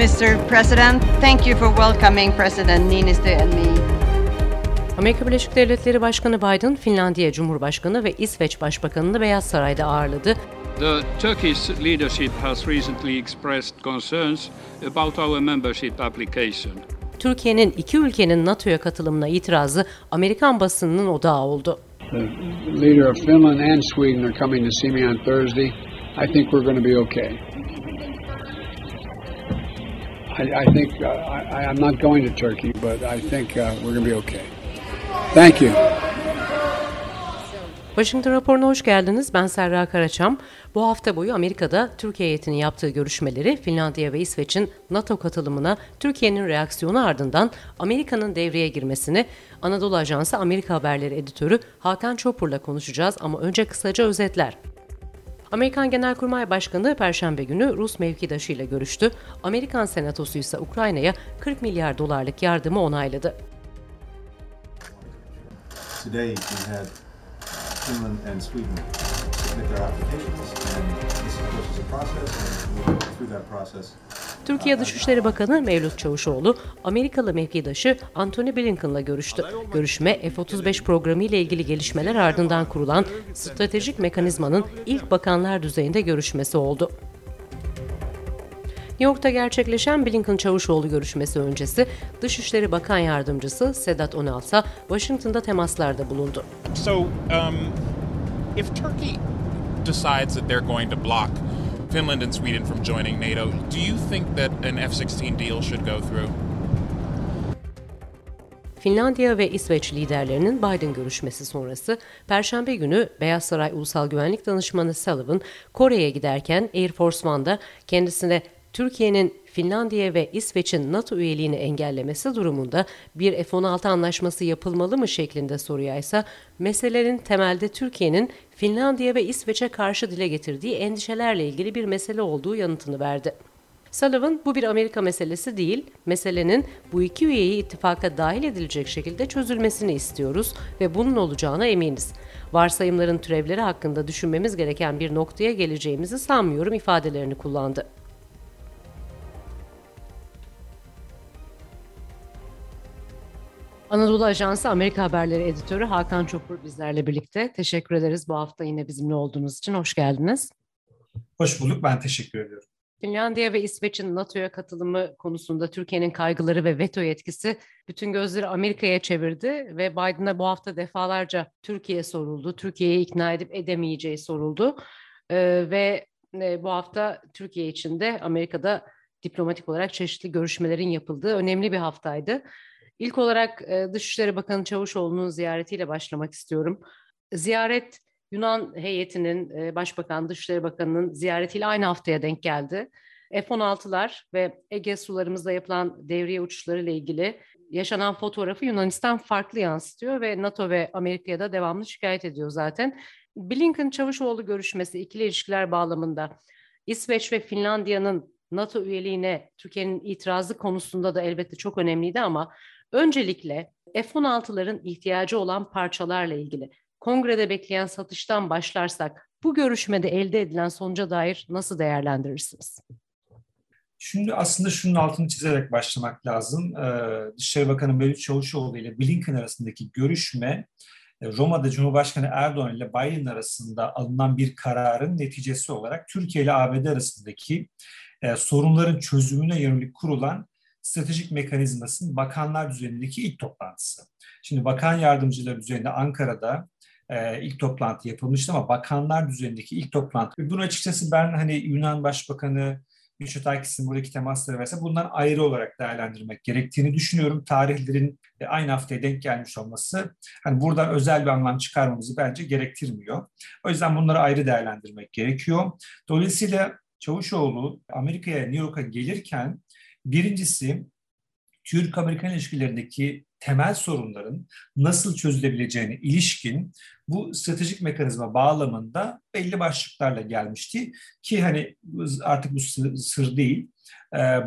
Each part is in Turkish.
Mr. President, thank you for welcoming President Niinistö and me. Amerika Birleşik Devletleri Başkanı Biden, Finlandiya Cumhurbaşkanı ve İsveç Başbakanı'nı Beyaz Saray'da ağırladı. The Turkish leadership has recently expressed concerns about our membership application. Türkiye'nin iki ülkenin NATO'ya katılımına itirazı Amerikan basınının odağı oldu. The leader of Finland and Sweden are coming to see me on Thursday. I think we're going to be okay. I, I think uh, I, I'm not going to Turkey, but I think uh, we're going to be okay. Thank you. Washington raporuna hoş geldiniz. Ben Serra Karaçam. Bu hafta boyu Amerika'da Türkiye heyetinin yaptığı görüşmeleri, Finlandiya ve İsveç'in NATO katılımına Türkiye'nin reaksiyonu ardından Amerika'nın devreye girmesini Anadolu Ajansı Amerika Haberleri editörü Hakan Çopur'la konuşacağız ama önce kısaca özetler. Amerikan Genelkurmay Başkanı Perşembe günü Rus mevkidaşıyla görüştü. Amerikan Senatosu ise Ukrayna'ya 40 milyar dolarlık yardımı onayladı. Today we had Finland and Sweden submit their applications, and this, of course, is a process, and we'll go through that process. Türkiye Dışişleri Bakanı Mevlüt Çavuşoğlu, Amerikalı mevkidaşı Antony Blinken'la görüştü. Görüşme, F-35 programı ile ilgili gelişmeler ardından kurulan stratejik mekanizmanın ilk bakanlar düzeyinde görüşmesi oldu. New York'ta gerçekleşen Blinken-Çavuşoğlu görüşmesi öncesi Dışişleri Bakan Yardımcısı Sedat Onalsa Washington'da temaslarda bulundu. So, um, if Turkey decides that they're going to block Finland and Sweden from joining NATO, do you think that an F-16 deal should go through? Finlandiya ve İsveç liderlerinin Biden görüşmesi sonrası Perşembe günü Beyaz Saray Ulusal Güvenlik Danışmanı Sullivan Kore'ye giderken Air Force One'da kendisine Türkiye'nin Finlandiya ve İsveç'in NATO üyeliğini engellemesi durumunda bir F-16 anlaşması yapılmalı mı şeklinde soruya ise meselelerin temelde Türkiye'nin Finlandiya ve İsveç'e karşı dile getirdiği endişelerle ilgili bir mesele olduğu yanıtını verdi. Sullivan bu bir Amerika meselesi değil, meselenin bu iki üyeyi ittifaka dahil edilecek şekilde çözülmesini istiyoruz ve bunun olacağına eminiz. Varsayımların türevleri hakkında düşünmemiz gereken bir noktaya geleceğimizi sanmıyorum ifadelerini kullandı. Anadolu Ajansı Amerika Haberleri Editörü Hakan Çopur bizlerle birlikte. Teşekkür ederiz bu hafta yine bizimle olduğunuz için. Hoş geldiniz. Hoş bulduk. Ben teşekkür ediyorum. Finlandiya ve İsveç'in NATO'ya katılımı konusunda Türkiye'nin kaygıları ve veto yetkisi bütün gözleri Amerika'ya çevirdi ve Biden'a bu hafta defalarca Türkiye soruldu. Türkiye'yi ikna edip edemeyeceği soruldu. Ee, ve e, bu hafta Türkiye için de Amerika'da diplomatik olarak çeşitli görüşmelerin yapıldığı önemli bir haftaydı. İlk olarak e, Dışişleri Bakanı Çavuşoğlu'nun ziyaretiyle başlamak istiyorum. Ziyaret Yunan heyetinin, e, Başbakan, Dışişleri Bakanı'nın ziyaretiyle aynı haftaya denk geldi. F-16'lar ve Ege sularımızda yapılan devriye uçuşları ilgili yaşanan fotoğrafı Yunanistan farklı yansıtıyor ve NATO ve Amerika'ya da devamlı şikayet ediyor zaten. Blinken-Çavuşoğlu görüşmesi ikili ilişkiler bağlamında İsveç ve Finlandiya'nın NATO üyeliğine Türkiye'nin itirazı konusunda da elbette çok önemliydi ama Öncelikle F-16'ların ihtiyacı olan parçalarla ilgili kongrede bekleyen satıştan başlarsak bu görüşmede elde edilen sonuca dair nasıl değerlendirirsiniz? Şimdi aslında şunun altını çizerek başlamak lazım. Ee, Dışişleri Bakanı Mevlüt Çavuşoğlu ile Blinken arasındaki görüşme e, Roma'da Cumhurbaşkanı Erdoğan ile Biden arasında alınan bir kararın neticesi olarak Türkiye ile ABD arasındaki e, sorunların çözümüne yönelik kurulan stratejik mekanizmasının bakanlar düzeyindeki ilk toplantısı. Şimdi bakan yardımcıları düzeyinde Ankara'da e, ilk toplantı yapılmıştı ama bakanlar düzeyindeki ilk toplantı. Bunu açıkçası ben hani Yunan Başbakanı Mitsotakis'in buradaki temasları vesaire bundan ayrı olarak değerlendirmek gerektiğini düşünüyorum. Tarihlerin e, aynı haftaya denk gelmiş olması hani buradan özel bir anlam çıkarmamızı bence gerektirmiyor. O yüzden bunları ayrı değerlendirmek gerekiyor. Dolayısıyla Çavuşoğlu Amerika'ya New York'a gelirken Birincisi Türk-Amerikan ilişkilerindeki temel sorunların nasıl çözülebileceğine ilişkin bu stratejik mekanizma bağlamında belli başlıklarla gelmişti ki hani artık bu sır değil.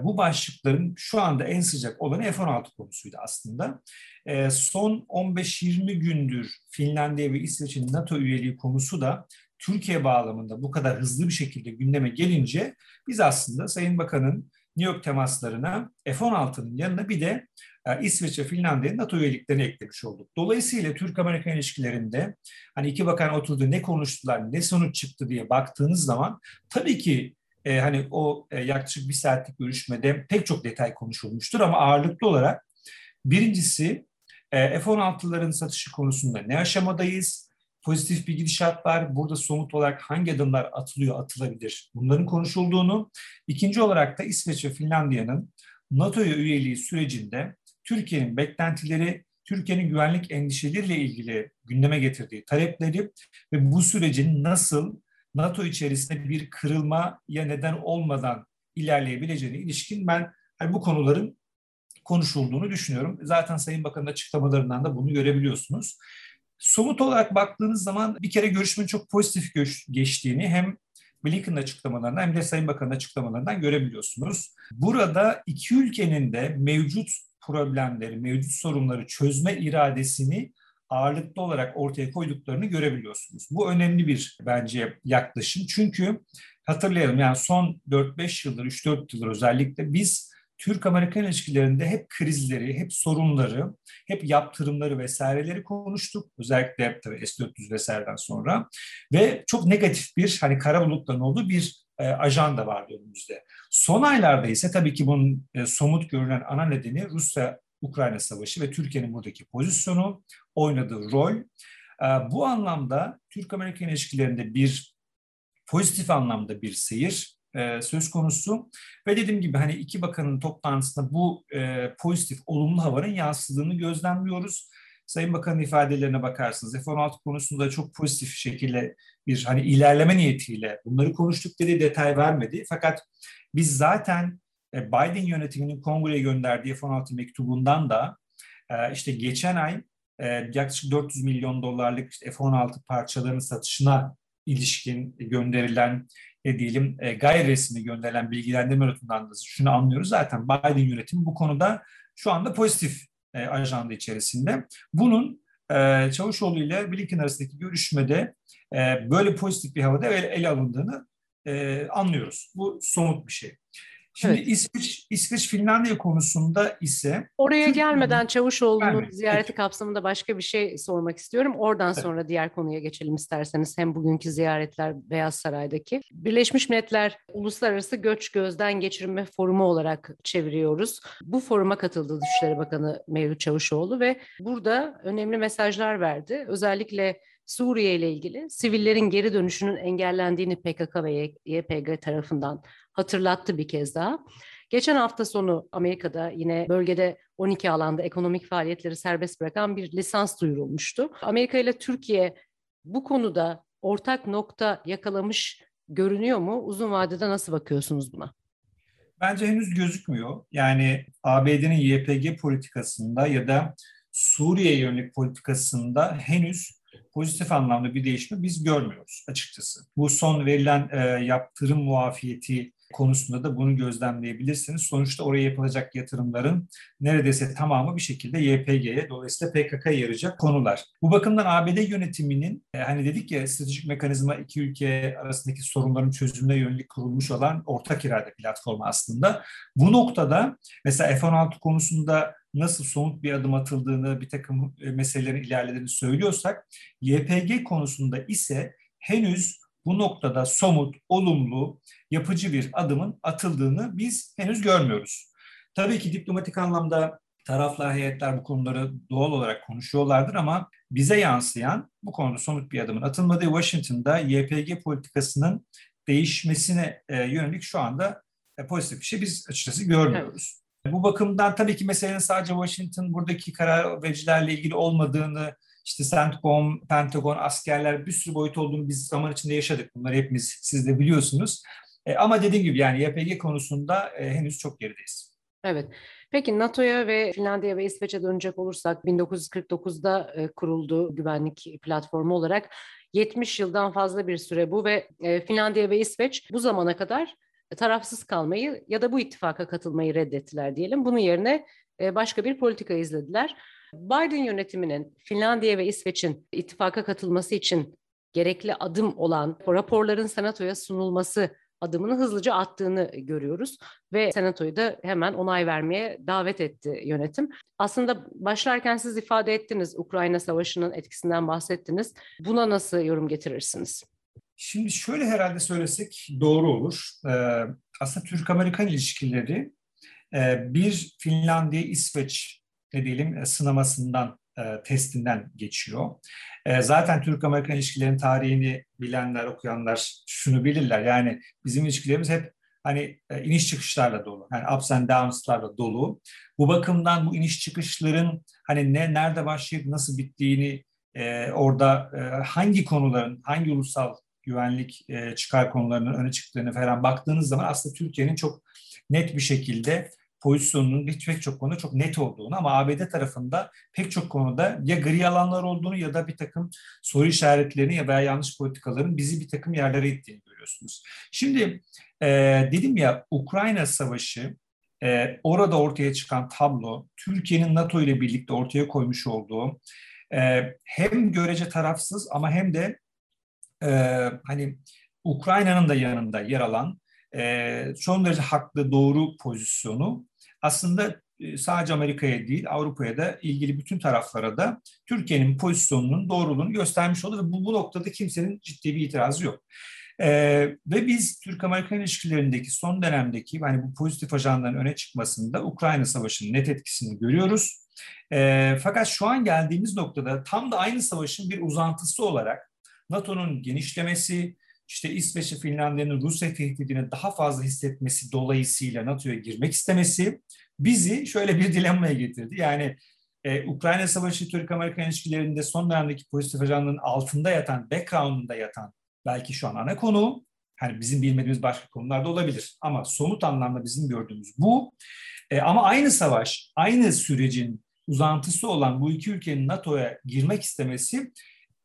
bu başlıkların şu anda en sıcak olanı F-16 konusuydu aslında. son 15-20 gündür Finlandiya ve İsveç'in NATO üyeliği konusu da Türkiye bağlamında bu kadar hızlı bir şekilde gündeme gelince biz aslında Sayın Bakan'ın New York temaslarına F-16'nın yanına bir de e, İsveç ve Finlandiya'nın NATO üyeliklerini eklemiş olduk. Dolayısıyla Türk-Amerikan ilişkilerinde hani iki bakan oturdu ne konuştular, ne sonuç çıktı diye baktığınız zaman tabii ki e, hani o e, yaklaşık bir saatlik görüşmede pek çok detay konuşulmuştur ama ağırlıklı olarak birincisi e, F-16'ların satışı konusunda ne aşamadayız? Pozitif bir gidişat var. Burada somut olarak hangi adımlar atılıyor, atılabilir? Bunların konuşulduğunu. İkinci olarak da İsveç ve Finlandiya'nın NATO'ya üyeliği sürecinde Türkiye'nin beklentileri, Türkiye'nin güvenlik endişeleriyle ilgili gündeme getirdiği talepleri ve bu sürecin nasıl NATO içerisinde bir kırılmaya neden olmadan ilerleyebileceğine ilişkin ben yani bu konuların konuşulduğunu düşünüyorum. Zaten Sayın Bakan'ın açıklamalarından da bunu görebiliyorsunuz. Somut olarak baktığınız zaman bir kere görüşmenin çok pozitif geçtiğini hem Blinken'ın açıklamalarından hem de Sayın Bakan'ın açıklamalarından görebiliyorsunuz. Burada iki ülkenin de mevcut problemleri, mevcut sorunları çözme iradesini ağırlıklı olarak ortaya koyduklarını görebiliyorsunuz. Bu önemli bir bence yaklaşım. Çünkü hatırlayalım yani son 4-5 yıldır, 3-4 yıldır özellikle biz Türk-Amerikan ilişkilerinde hep krizleri, hep sorunları, hep yaptırımları vesaireleri konuştuk. Özellikle tabii S-400 vesaireden sonra. Ve çok negatif bir, hani kara bulutların olduğu bir e, ajanda vardı önümüzde. Son aylarda ise tabii ki bunun e, somut görünen ana nedeni Rusya Ukrayna Savaşı ve Türkiye'nin buradaki pozisyonu, oynadığı rol. E, bu anlamda Türk-Amerikan ilişkilerinde bir pozitif anlamda bir seyir e, söz konusu. Ve dediğim gibi hani iki bakanın toplantısında bu e, pozitif, olumlu havanın yansıdığını gözlemliyoruz. Sayın Bakan'ın ifadelerine bakarsınız. F-16 konusunda çok pozitif şekilde bir hani ilerleme niyetiyle bunları konuştuk dedi, detay vermedi. Fakat biz zaten e, Biden yönetiminin kongreye gönderdiği F-16 mektubundan da işte geçen ay yaklaşık 400 milyon dolarlık işte F-16 parçalarının satışına ilişkin gönderilen ne diyelim gayri resmi gönderilen bilgilendirme notundan da şunu anlıyoruz. Zaten Biden yönetimi bu konuda şu anda pozitif ajanda içerisinde. Bunun Çavuşoğlu ile Blinken arasındaki görüşmede böyle pozitif bir havada ele alındığını anlıyoruz. Bu somut bir şey. Şimdi evet. İsveç, İsveç Finlandiya konusunda ise oraya Türk gelmeden Çavuşoğlu'nun ziyareti Peki. kapsamında başka bir şey sormak istiyorum. Oradan evet. sonra diğer konuya geçelim isterseniz. Hem bugünkü ziyaretler Beyaz Saray'daki. Birleşmiş Milletler Uluslararası Göç Gözden Geçirme Forumu olarak çeviriyoruz. Bu foruma katıldı Dışişleri Bakanı Mevlüt Çavuşoğlu ve burada önemli mesajlar verdi. Özellikle Suriye ile ilgili sivillerin geri dönüşünün engellendiğini PKK ve YPG tarafından hatırlattı bir kez daha. Geçen hafta sonu Amerika'da yine bölgede 12 alanda ekonomik faaliyetleri serbest bırakan bir lisans duyurulmuştu. Amerika ile Türkiye bu konuda ortak nokta yakalamış görünüyor mu? Uzun vadede nasıl bakıyorsunuz buna? Bence henüz gözükmüyor. Yani ABD'nin YPG politikasında ya da Suriye yönelik politikasında henüz pozitif anlamda bir değişme biz görmüyoruz açıkçası. Bu son verilen e, yaptırım muafiyeti konusunda da bunu gözlemleyebilirsiniz. Sonuçta oraya yapılacak yatırımların neredeyse tamamı bir şekilde YPG'ye dolayısıyla PKK'ya yarayacak konular. Bu bakımdan ABD yönetiminin e, hani dedik ya stratejik mekanizma iki ülke arasındaki sorunların çözümüne yönelik kurulmuş olan ortak irade platformu aslında. Bu noktada mesela F-16 konusunda nasıl somut bir adım atıldığını, bir takım e, meselelerin ilerlediğini söylüyorsak, YPG konusunda ise henüz bu noktada somut, olumlu, yapıcı bir adımın atıldığını biz henüz görmüyoruz. Tabii ki diplomatik anlamda taraflar, heyetler bu konuları doğal olarak konuşuyorlardır ama bize yansıyan bu konuda somut bir adımın atılmadığı Washington'da YPG politikasının değişmesine e, yönelik şu anda e, pozitif bir şey biz açıkçası görmüyoruz. Bu bakımdan tabii ki meselenin sadece Washington buradaki karar vericilerle ilgili olmadığını işte CENTCOM, Pentagon, askerler bir sürü boyut olduğunu biz zaman içinde yaşadık. Bunları hepimiz siz de biliyorsunuz. E, ama dediğim gibi yani YPG konusunda e, henüz çok gerideyiz. Evet. Peki NATO'ya ve Finlandiya ve İsveç'e dönecek olursak 1949'da e, kuruldu güvenlik platformu olarak 70 yıldan fazla bir süre bu ve e, Finlandiya ve İsveç bu zamana kadar tarafsız kalmayı ya da bu ittifaka katılmayı reddettiler diyelim. Bunun yerine e, başka bir politika izlediler. Biden yönetiminin Finlandiya ve İsveç'in ittifaka katılması için gerekli adım olan raporların senatoya sunulması adımını hızlıca attığını görüyoruz ve senatoyu da hemen onay vermeye davet etti yönetim. Aslında başlarken siz ifade ettiniz Ukrayna Savaşı'nın etkisinden bahsettiniz. Buna nasıl yorum getirirsiniz? Şimdi şöyle herhalde söylesek doğru olur. Ee, aslında Türk-Amerikan ilişkileri e, bir Finlandiya-İsveç ne diyelim e, sınamasından, e, testinden geçiyor. Zaten Türk-Amerikan ilişkilerin tarihini bilenler, okuyanlar şunu bilirler. Yani bizim ilişkilerimiz hep hani iniş çıkışlarla dolu. Yani ups and downs'larla dolu. Bu bakımdan bu iniş çıkışların hani ne nerede başlayıp nasıl bittiğini orada hangi konuların, hangi ulusal güvenlik e, çıkar konularının öne çıktığını falan baktığınız zaman aslında Türkiye'nin çok net bir şekilde pozisyonunun pek çok konuda çok net olduğunu ama ABD tarafında pek çok konuda ya gri alanlar olduğunu ya da bir takım soru işaretlerini ya veya yanlış politikaların bizi bir takım yerlere ittiğini görüyorsunuz. Şimdi e, dedim ya Ukrayna Savaşı e, orada ortaya çıkan tablo Türkiye'nin NATO ile birlikte ortaya koymuş olduğu e, hem görece tarafsız ama hem de e, hani Ukrayna'nın da yanında yer alan e, son derece haklı doğru pozisyonu aslında e, sadece Amerika'ya değil Avrupa'ya da ilgili bütün taraflara da Türkiye'nin pozisyonunun doğruluğunu göstermiş oldu ve bu, bu noktada kimsenin ciddi bir itirazı yok. Ee, ve biz Türk-Amerikan ilişkilerindeki son dönemdeki hani bu pozitif ajanların öne çıkmasında Ukrayna Savaşı'nın net etkisini görüyoruz. Ee, fakat şu an geldiğimiz noktada tam da aynı savaşın bir uzantısı olarak NATO'nun genişlemesi, işte İsveç ve Finlandiya'nın Rusya tehdidini daha fazla hissetmesi dolayısıyla NATO'ya girmek istemesi bizi şöyle bir dilemmaya getirdi. Yani e, Ukrayna Savaşı Türk-Amerikan ilişkilerinde son dönemdeki pozitif ajanlığın altında yatan, background'unda yatan belki şu an ana konu. Hani bizim bilmediğimiz başka konular da olabilir. Ama somut anlamda bizim gördüğümüz bu. E, ama aynı savaş, aynı sürecin uzantısı olan bu iki ülkenin NATO'ya girmek istemesi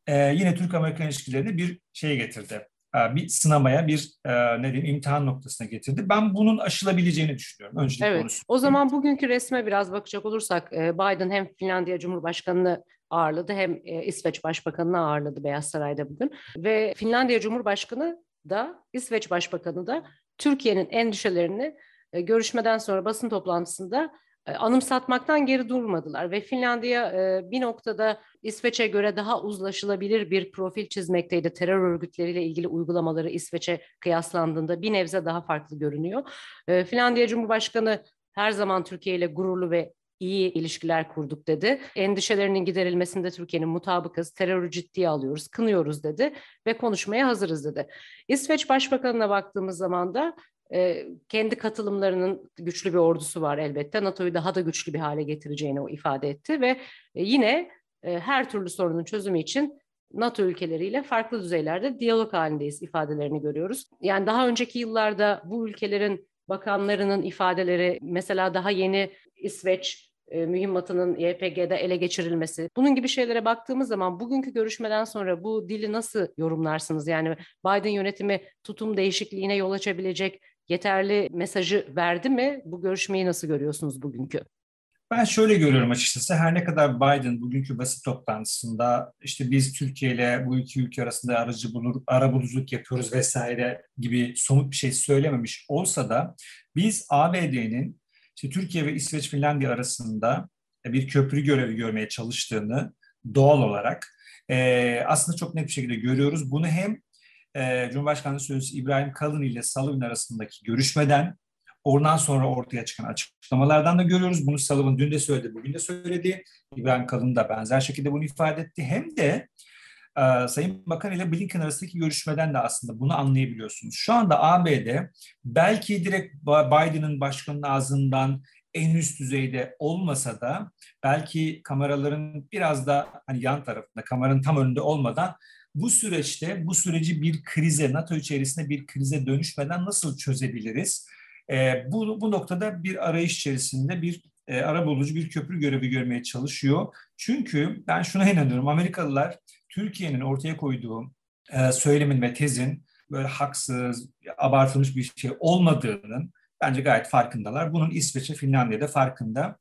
e, yine Türk-Amerikan ilişkilerini bir şeye getirdi. E, bir sınamaya, bir e, ne diyeyim imtihan noktasına getirdi. Ben bunun aşılabileceğini düşünüyorum. Öncelikle evet. Konusu. O zaman bugünkü resme biraz bakacak olursak e, Biden hem Finlandiya Cumhurbaşkanı'nı ağırladı hem İsveç Başbakanı'nı ağırladı Beyaz Saray'da bugün. Ve Finlandiya Cumhurbaşkanı da İsveç Başbakanı da Türkiye'nin endişelerini görüşmeden sonra basın toplantısında e, anımsatmaktan geri durmadılar ve Finlandiya e, bir noktada İsveç'e göre daha uzlaşılabilir bir profil çizmekteydi. Terör örgütleriyle ilgili uygulamaları İsveç'e kıyaslandığında bir nebze daha farklı görünüyor. E, Finlandiya Cumhurbaşkanı her zaman Türkiye ile gururlu ve iyi ilişkiler kurduk dedi. Endişelerinin giderilmesinde Türkiye'nin mutabıkız, terörü ciddiye alıyoruz, kınıyoruz dedi ve konuşmaya hazırız dedi. İsveç Başbakanı'na baktığımız zaman da e, kendi katılımlarının güçlü bir ordusu var elbette. NATO'yu daha da güçlü bir hale getireceğini o ifade etti ve e, yine e, her türlü sorunun çözümü için NATO ülkeleriyle farklı düzeylerde diyalog halindeyiz ifadelerini görüyoruz. Yani daha önceki yıllarda bu ülkelerin bakanlarının ifadeleri mesela daha yeni İsveç e, mühimmatının YPG'de ele geçirilmesi. Bunun gibi şeylere baktığımız zaman bugünkü görüşmeden sonra bu dili nasıl yorumlarsınız? Yani Biden yönetimi tutum değişikliğine yol açabilecek yeterli mesajı verdi mi? Bu görüşmeyi nasıl görüyorsunuz bugünkü? Ben şöyle görüyorum açıkçası. Her ne kadar Biden bugünkü basın toplantısında işte biz Türkiye ile bu iki ülke arasında aracı bulur, arabuluculuk yapıyoruz vesaire gibi somut bir şey söylememiş olsa da biz ABD'nin işte Türkiye ve İsveç Finlandiya arasında bir köprü görevi görmeye çalıştığını doğal olarak e, aslında çok net bir şekilde görüyoruz. Bunu hem e, Cumhurbaşkanlığı Sözcüsü İbrahim Kalın ile Sullivan arasındaki görüşmeden oradan sonra ortaya çıkan açıklamalardan da görüyoruz. Bunu Sullivan dün de söyledi, bugün de söyledi. İbrahim Kalın da benzer şekilde bunu ifade etti. Hem de e, Sayın Bakan ile Blinken arasındaki görüşmeden de aslında bunu anlayabiliyorsunuz. Şu anda ABD belki direkt Biden'ın başkanın ağzından en üst düzeyde olmasa da belki kameraların biraz da hani yan tarafında, kameranın tam önünde olmadan bu süreçte bu süreci bir krize, NATO içerisinde bir krize dönüşmeden nasıl çözebiliriz? E, bu, bu noktada bir arayış içerisinde bir e, arabulucu bir köprü görevi görmeye çalışıyor. Çünkü ben şuna inanıyorum, Amerikalılar Türkiye'nin ortaya koyduğu e, söylemin ve tezin böyle haksız, abartılmış bir şey olmadığının bence gayet farkındalar. Bunun İsveç'e, Finlandiya'da farkında.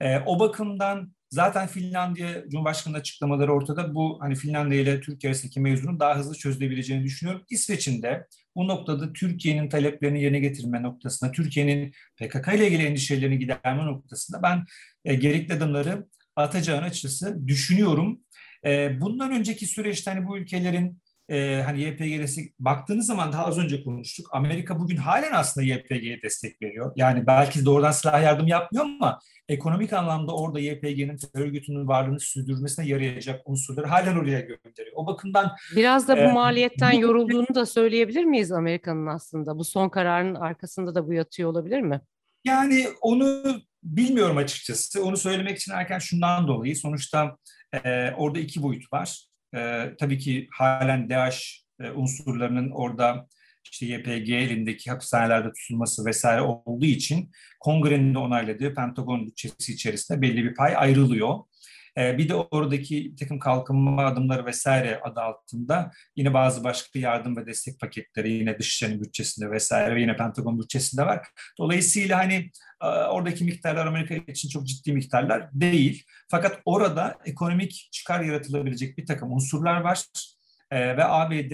E, o bakımdan Zaten Finlandiya Cumhurbaşkanı'nın açıklamaları ortada. Bu hani Finlandiya ile Türkiye arasındaki mevzunun daha hızlı çözülebileceğini düşünüyorum. İsveç'in de bu noktada Türkiye'nin taleplerini yerine getirme noktasında, Türkiye'nin PKK ile ilgili endişelerini giderme noktasında ben e, gerekli adımları atacağını açıkçası düşünüyorum. E, bundan önceki süreçte hani bu ülkelerin e, hani YPG'si baktığınız zaman daha az önce konuştuk. Amerika bugün halen aslında YPG'ye destek veriyor. Yani belki doğrudan silah yardım yapmıyor ama ekonomik anlamda orada YPG'nin örgütünün varlığını sürdürmesine yarayacak unsurları halen oraya gönderiyor. O bakımdan biraz da bu e, maliyetten yorulduğunu da söyleyebilir miyiz Amerika'nın aslında? Bu son kararın arkasında da bu yatıyor olabilir mi? Yani onu bilmiyorum açıkçası. Onu söylemek için erken şundan dolayı sonuçta e, orada iki boyut var. E, tabii ki halen DAEŞ e, unsurlarının orada işte YPG elindeki hapishanelerde tutulması vesaire olduğu için kongrenin de onayladığı Pentagon bütçesi içerisinde belli bir pay ayrılıyor. Ee, bir de oradaki takım kalkınma adımları vesaire adı altında yine bazı başka yardım ve destek paketleri yine Dışişleri bütçesinde vesaire ve yine Pentagon bütçesinde var. Dolayısıyla hani e, oradaki miktarlar Amerika için çok ciddi miktarlar değil. Fakat orada ekonomik çıkar yaratılabilecek bir takım unsurlar var ee, ve ABD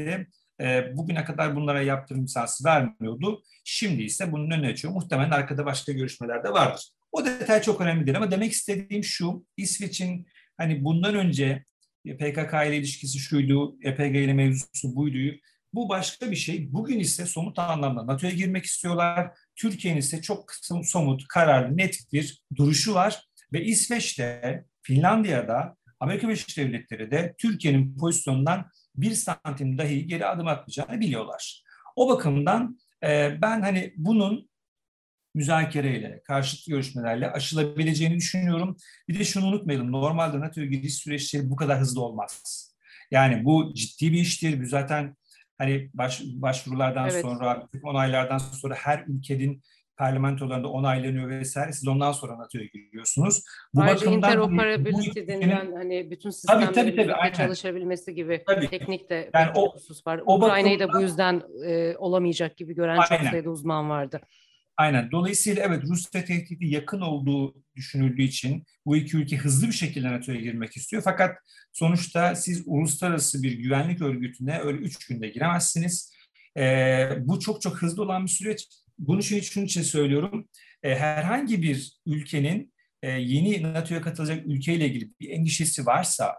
e, bugüne kadar bunlara yaptırım lisansı vermiyordu. Şimdi ise bunun önüne açıyor. Muhtemelen arkada başka görüşmeler de vardır. O detay çok önemli değil ama demek istediğim şu, İsveç'in hani bundan önce PKK ile ilişkisi şuydu, EPG ile mevzusu buydu. Bu başka bir şey. Bugün ise somut anlamda NATO'ya girmek istiyorlar. Türkiye'nin ise çok somut, kararlı, net bir duruşu var. Ve İsveç'te, Finlandiya'da, Amerika Birleşik Devletleri de Türkiye'nin pozisyonundan bir santim dahi geri adım atmayacağını biliyorlar. O bakımdan ben hani bunun müzakereyle, karşılıklı görüşmelerle aşılabileceğini düşünüyorum. Bir de şunu unutmayalım, normalde NATO'ya giriş süreçleri bu kadar hızlı olmaz. Yani bu ciddi bir iştir. Bu zaten hani baş, başvurulardan evet. sonra, onaylardan sonra her ülkenin parlamentolarında onaylanıyor vesaire. Siz ondan sonra NATO'ya giriyorsunuz. Bu Ayrıca bakımdan interoperability bu, denilen hani bütün sistemlerin tabii, tabii, tabii, çalışabilmesi gibi tabii. teknik de yani o, husus var. Ukrayna'yı da bu yüzden e, olamayacak gibi gören aynen. çok sayıda uzman vardı. Aynen. Dolayısıyla evet Rusya tehdidi yakın olduğu düşünüldüğü için bu iki ülke hızlı bir şekilde NATO'ya girmek istiyor. Fakat sonuçta siz uluslararası bir güvenlik örgütüne öyle üç günde giremezsiniz. Ee, bu çok çok hızlı olan bir süreç. Bunu şunun için, için söylüyorum. Ee, herhangi bir ülkenin e, yeni NATO'ya katılacak ülkeyle ilgili bir endişesi varsa,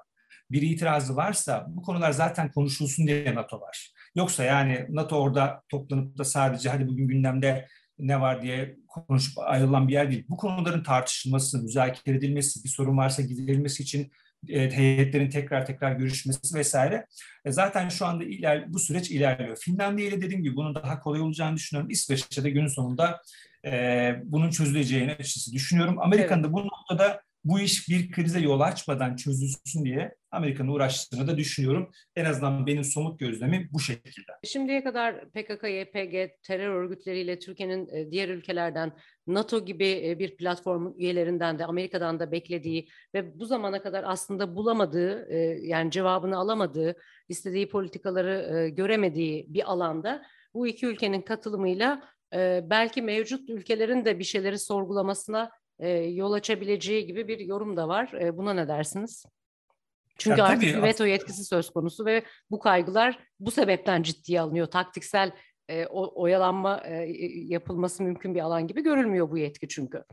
bir itirazı varsa bu konular zaten konuşulsun diye NATO var. Yoksa yani NATO orada toplanıp da sadece hadi bugün gündemde ne var diye konuşup ayrılan bir yer değil. Bu konuların tartışılması, müzakere edilmesi, bir sorun varsa giderilmesi için e, heyetlerin tekrar tekrar görüşmesi vesaire. E, zaten şu anda iler, bu süreç ilerliyor. Finlandiya ile dediğim gibi bunun daha kolay olacağını düşünüyorum. İsveç'te de günün sonunda e, bunun çözüleceğini açıkçası düşünüyorum. Amerika'nın evet. da bu noktada bu iş bir krize yol açmadan çözülsün diye Amerika'nın uğraştığını da düşünüyorum. En azından benim somut gözlemim bu şekilde. Şimdiye kadar PKK, YPG terör örgütleriyle Türkiye'nin e, diğer ülkelerden NATO gibi e, bir platform üyelerinden de Amerika'dan da beklediği ve bu zamana kadar aslında bulamadığı e, yani cevabını alamadığı, istediği politikaları göremediği bir alanda bu iki ülkenin katılımıyla belki mevcut ülkelerin de bir şeyleri sorgulamasına e, yol açabileceği gibi bir yorum da var. E, buna ne dersiniz? Çünkü ya, artık tabii, veto yetkisi söz konusu ve bu kaygılar bu sebepten ciddiye alınıyor. Taktiksel e, o, oyalanma e, yapılması mümkün bir alan gibi görülmüyor bu yetki çünkü.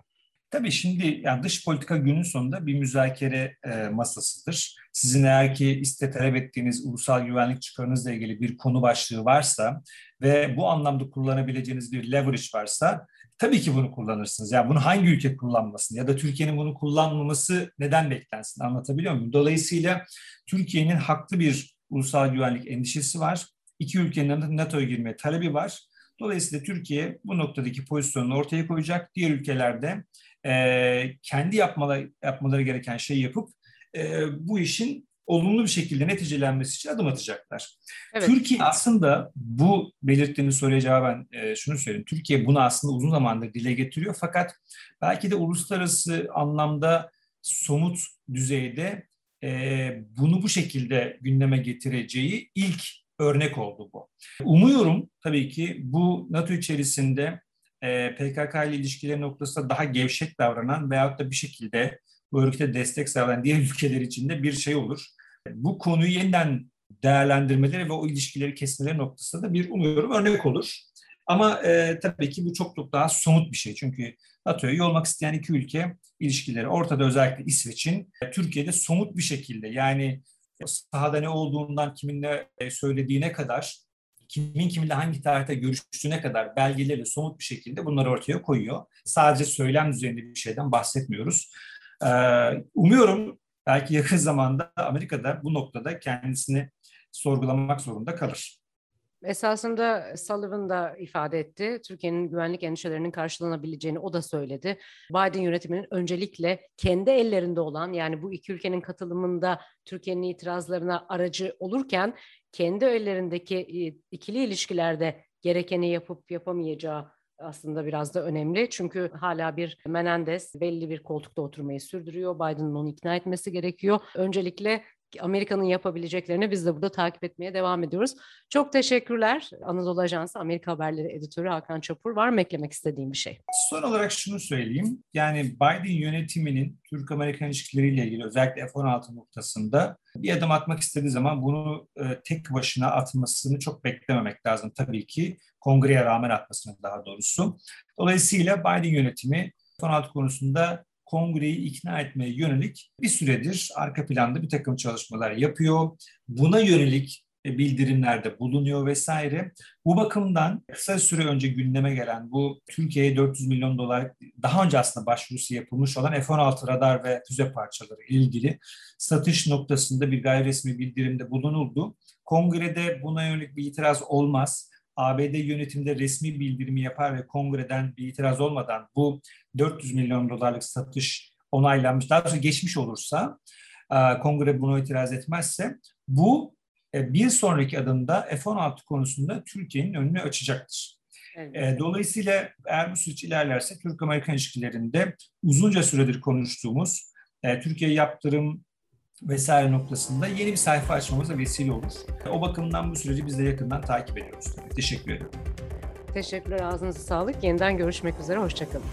Tabii şimdi yani dış politika günün sonunda bir müzakere e, masasıdır. Sizin eğer ki iste talep ettiğiniz ulusal güvenlik çıkarınızla ilgili bir konu başlığı varsa ve bu anlamda kullanabileceğiniz bir leverage varsa tabii ki bunu kullanırsınız. Yani bunu hangi ülke kullanmasın ya da Türkiye'nin bunu kullanmaması neden beklensin anlatabiliyor muyum? Dolayısıyla Türkiye'nin haklı bir ulusal güvenlik endişesi var. İki ülkenin NATO'ya girme talebi var. Dolayısıyla Türkiye bu noktadaki pozisyonunu ortaya koyacak. Diğer ülkelerde e, kendi yapmaları, yapmaları gereken şeyi yapıp e, bu işin olumlu bir şekilde neticelenmesi için adım atacaklar. Evet. Türkiye aslında bu belirttiğiniz soruya cevaben e, şunu söyleyeyim. Türkiye bunu aslında uzun zamandır dile getiriyor fakat belki de uluslararası anlamda somut düzeyde e, bunu bu şekilde gündeme getireceği ilk örnek oldu bu. Umuyorum tabii ki bu NATO içerisinde e, PKK ile ilişkileri noktasında daha gevşek davranan veyahut da bir şekilde bu örgüte destek sağlayan diğer ülkeler için de bir şey olur. Bu konuyu yeniden değerlendirmeleri ve o ilişkileri kesmeleri noktasında da bir umuyorum örnek olur. Ama e, tabii ki bu çok çok daha somut bir şey. Çünkü NATO'ya üye olmak isteyen iki ülke ilişkileri ortada özellikle İsveç'in e, Türkiye'de somut bir şekilde yani sahada ne olduğundan kiminle e, söylediğine kadar kimin kiminle hangi tarihte görüştüğüne kadar belgeleri somut bir şekilde bunları ortaya koyuyor. Sadece söylem düzeyinde bir şeyden bahsetmiyoruz. Ee, umuyorum belki yakın zamanda Amerika'da bu noktada kendisini sorgulamak zorunda kalır. Esasında Sullivan da ifade etti. Türkiye'nin güvenlik endişelerinin karşılanabileceğini o da söyledi. Biden yönetiminin öncelikle kendi ellerinde olan yani bu iki ülkenin katılımında Türkiye'nin itirazlarına aracı olurken kendi ellerindeki ikili ilişkilerde gerekeni yapıp yapamayacağı aslında biraz da önemli. Çünkü hala bir Menendez belli bir koltukta oturmayı sürdürüyor. Biden'ın onu ikna etmesi gerekiyor. Öncelikle Amerika'nın yapabileceklerini biz de burada takip etmeye devam ediyoruz. Çok teşekkürler. Anadolu Ajansı Amerika Haberleri Editörü Hakan Çapur. Var mı eklemek istediğim bir şey? Son olarak şunu söyleyeyim. Yani Biden yönetiminin Türk-Amerikan ilişkileriyle ilgili özellikle F-16 noktasında bir adım atmak istediği zaman bunu e, tek başına atmasını çok beklememek lazım tabii ki. Kongreye rağmen atmasını daha doğrusu. Dolayısıyla Biden yönetimi F-16 konusunda kongreyi ikna etmeye yönelik bir süredir arka planda bir takım çalışmalar yapıyor. Buna yönelik bildirimlerde bulunuyor vesaire. Bu bakımdan kısa süre önce gündeme gelen bu Türkiye'ye 400 milyon dolar daha önce aslında başvurusu yapılmış olan F-16 radar ve füze parçaları ilgili satış noktasında bir gayri resmi bildirimde bulunuldu. Kongrede buna yönelik bir itiraz olmaz. ABD yönetimde resmi bildirimi yapar ve kongreden bir itiraz olmadan bu 400 milyon dolarlık satış onaylanmış, daha doğrusu geçmiş olursa, e, kongre buna itiraz etmezse bu e, bir sonraki adımda F-16 konusunda Türkiye'nin önünü açacaktır. Evet. E, dolayısıyla eğer bu süreç ilerlerse Türk-Amerikan ilişkilerinde uzunca süredir konuştuğumuz Türkiye yaptırım vesaire noktasında yeni bir sayfa açmamıza vesile olur. O bakımdan bu süreci biz de yakından takip ediyoruz. Teşekkür ederim. Teşekkürler, ağzınıza sağlık. Yeniden görüşmek üzere, hoşçakalın.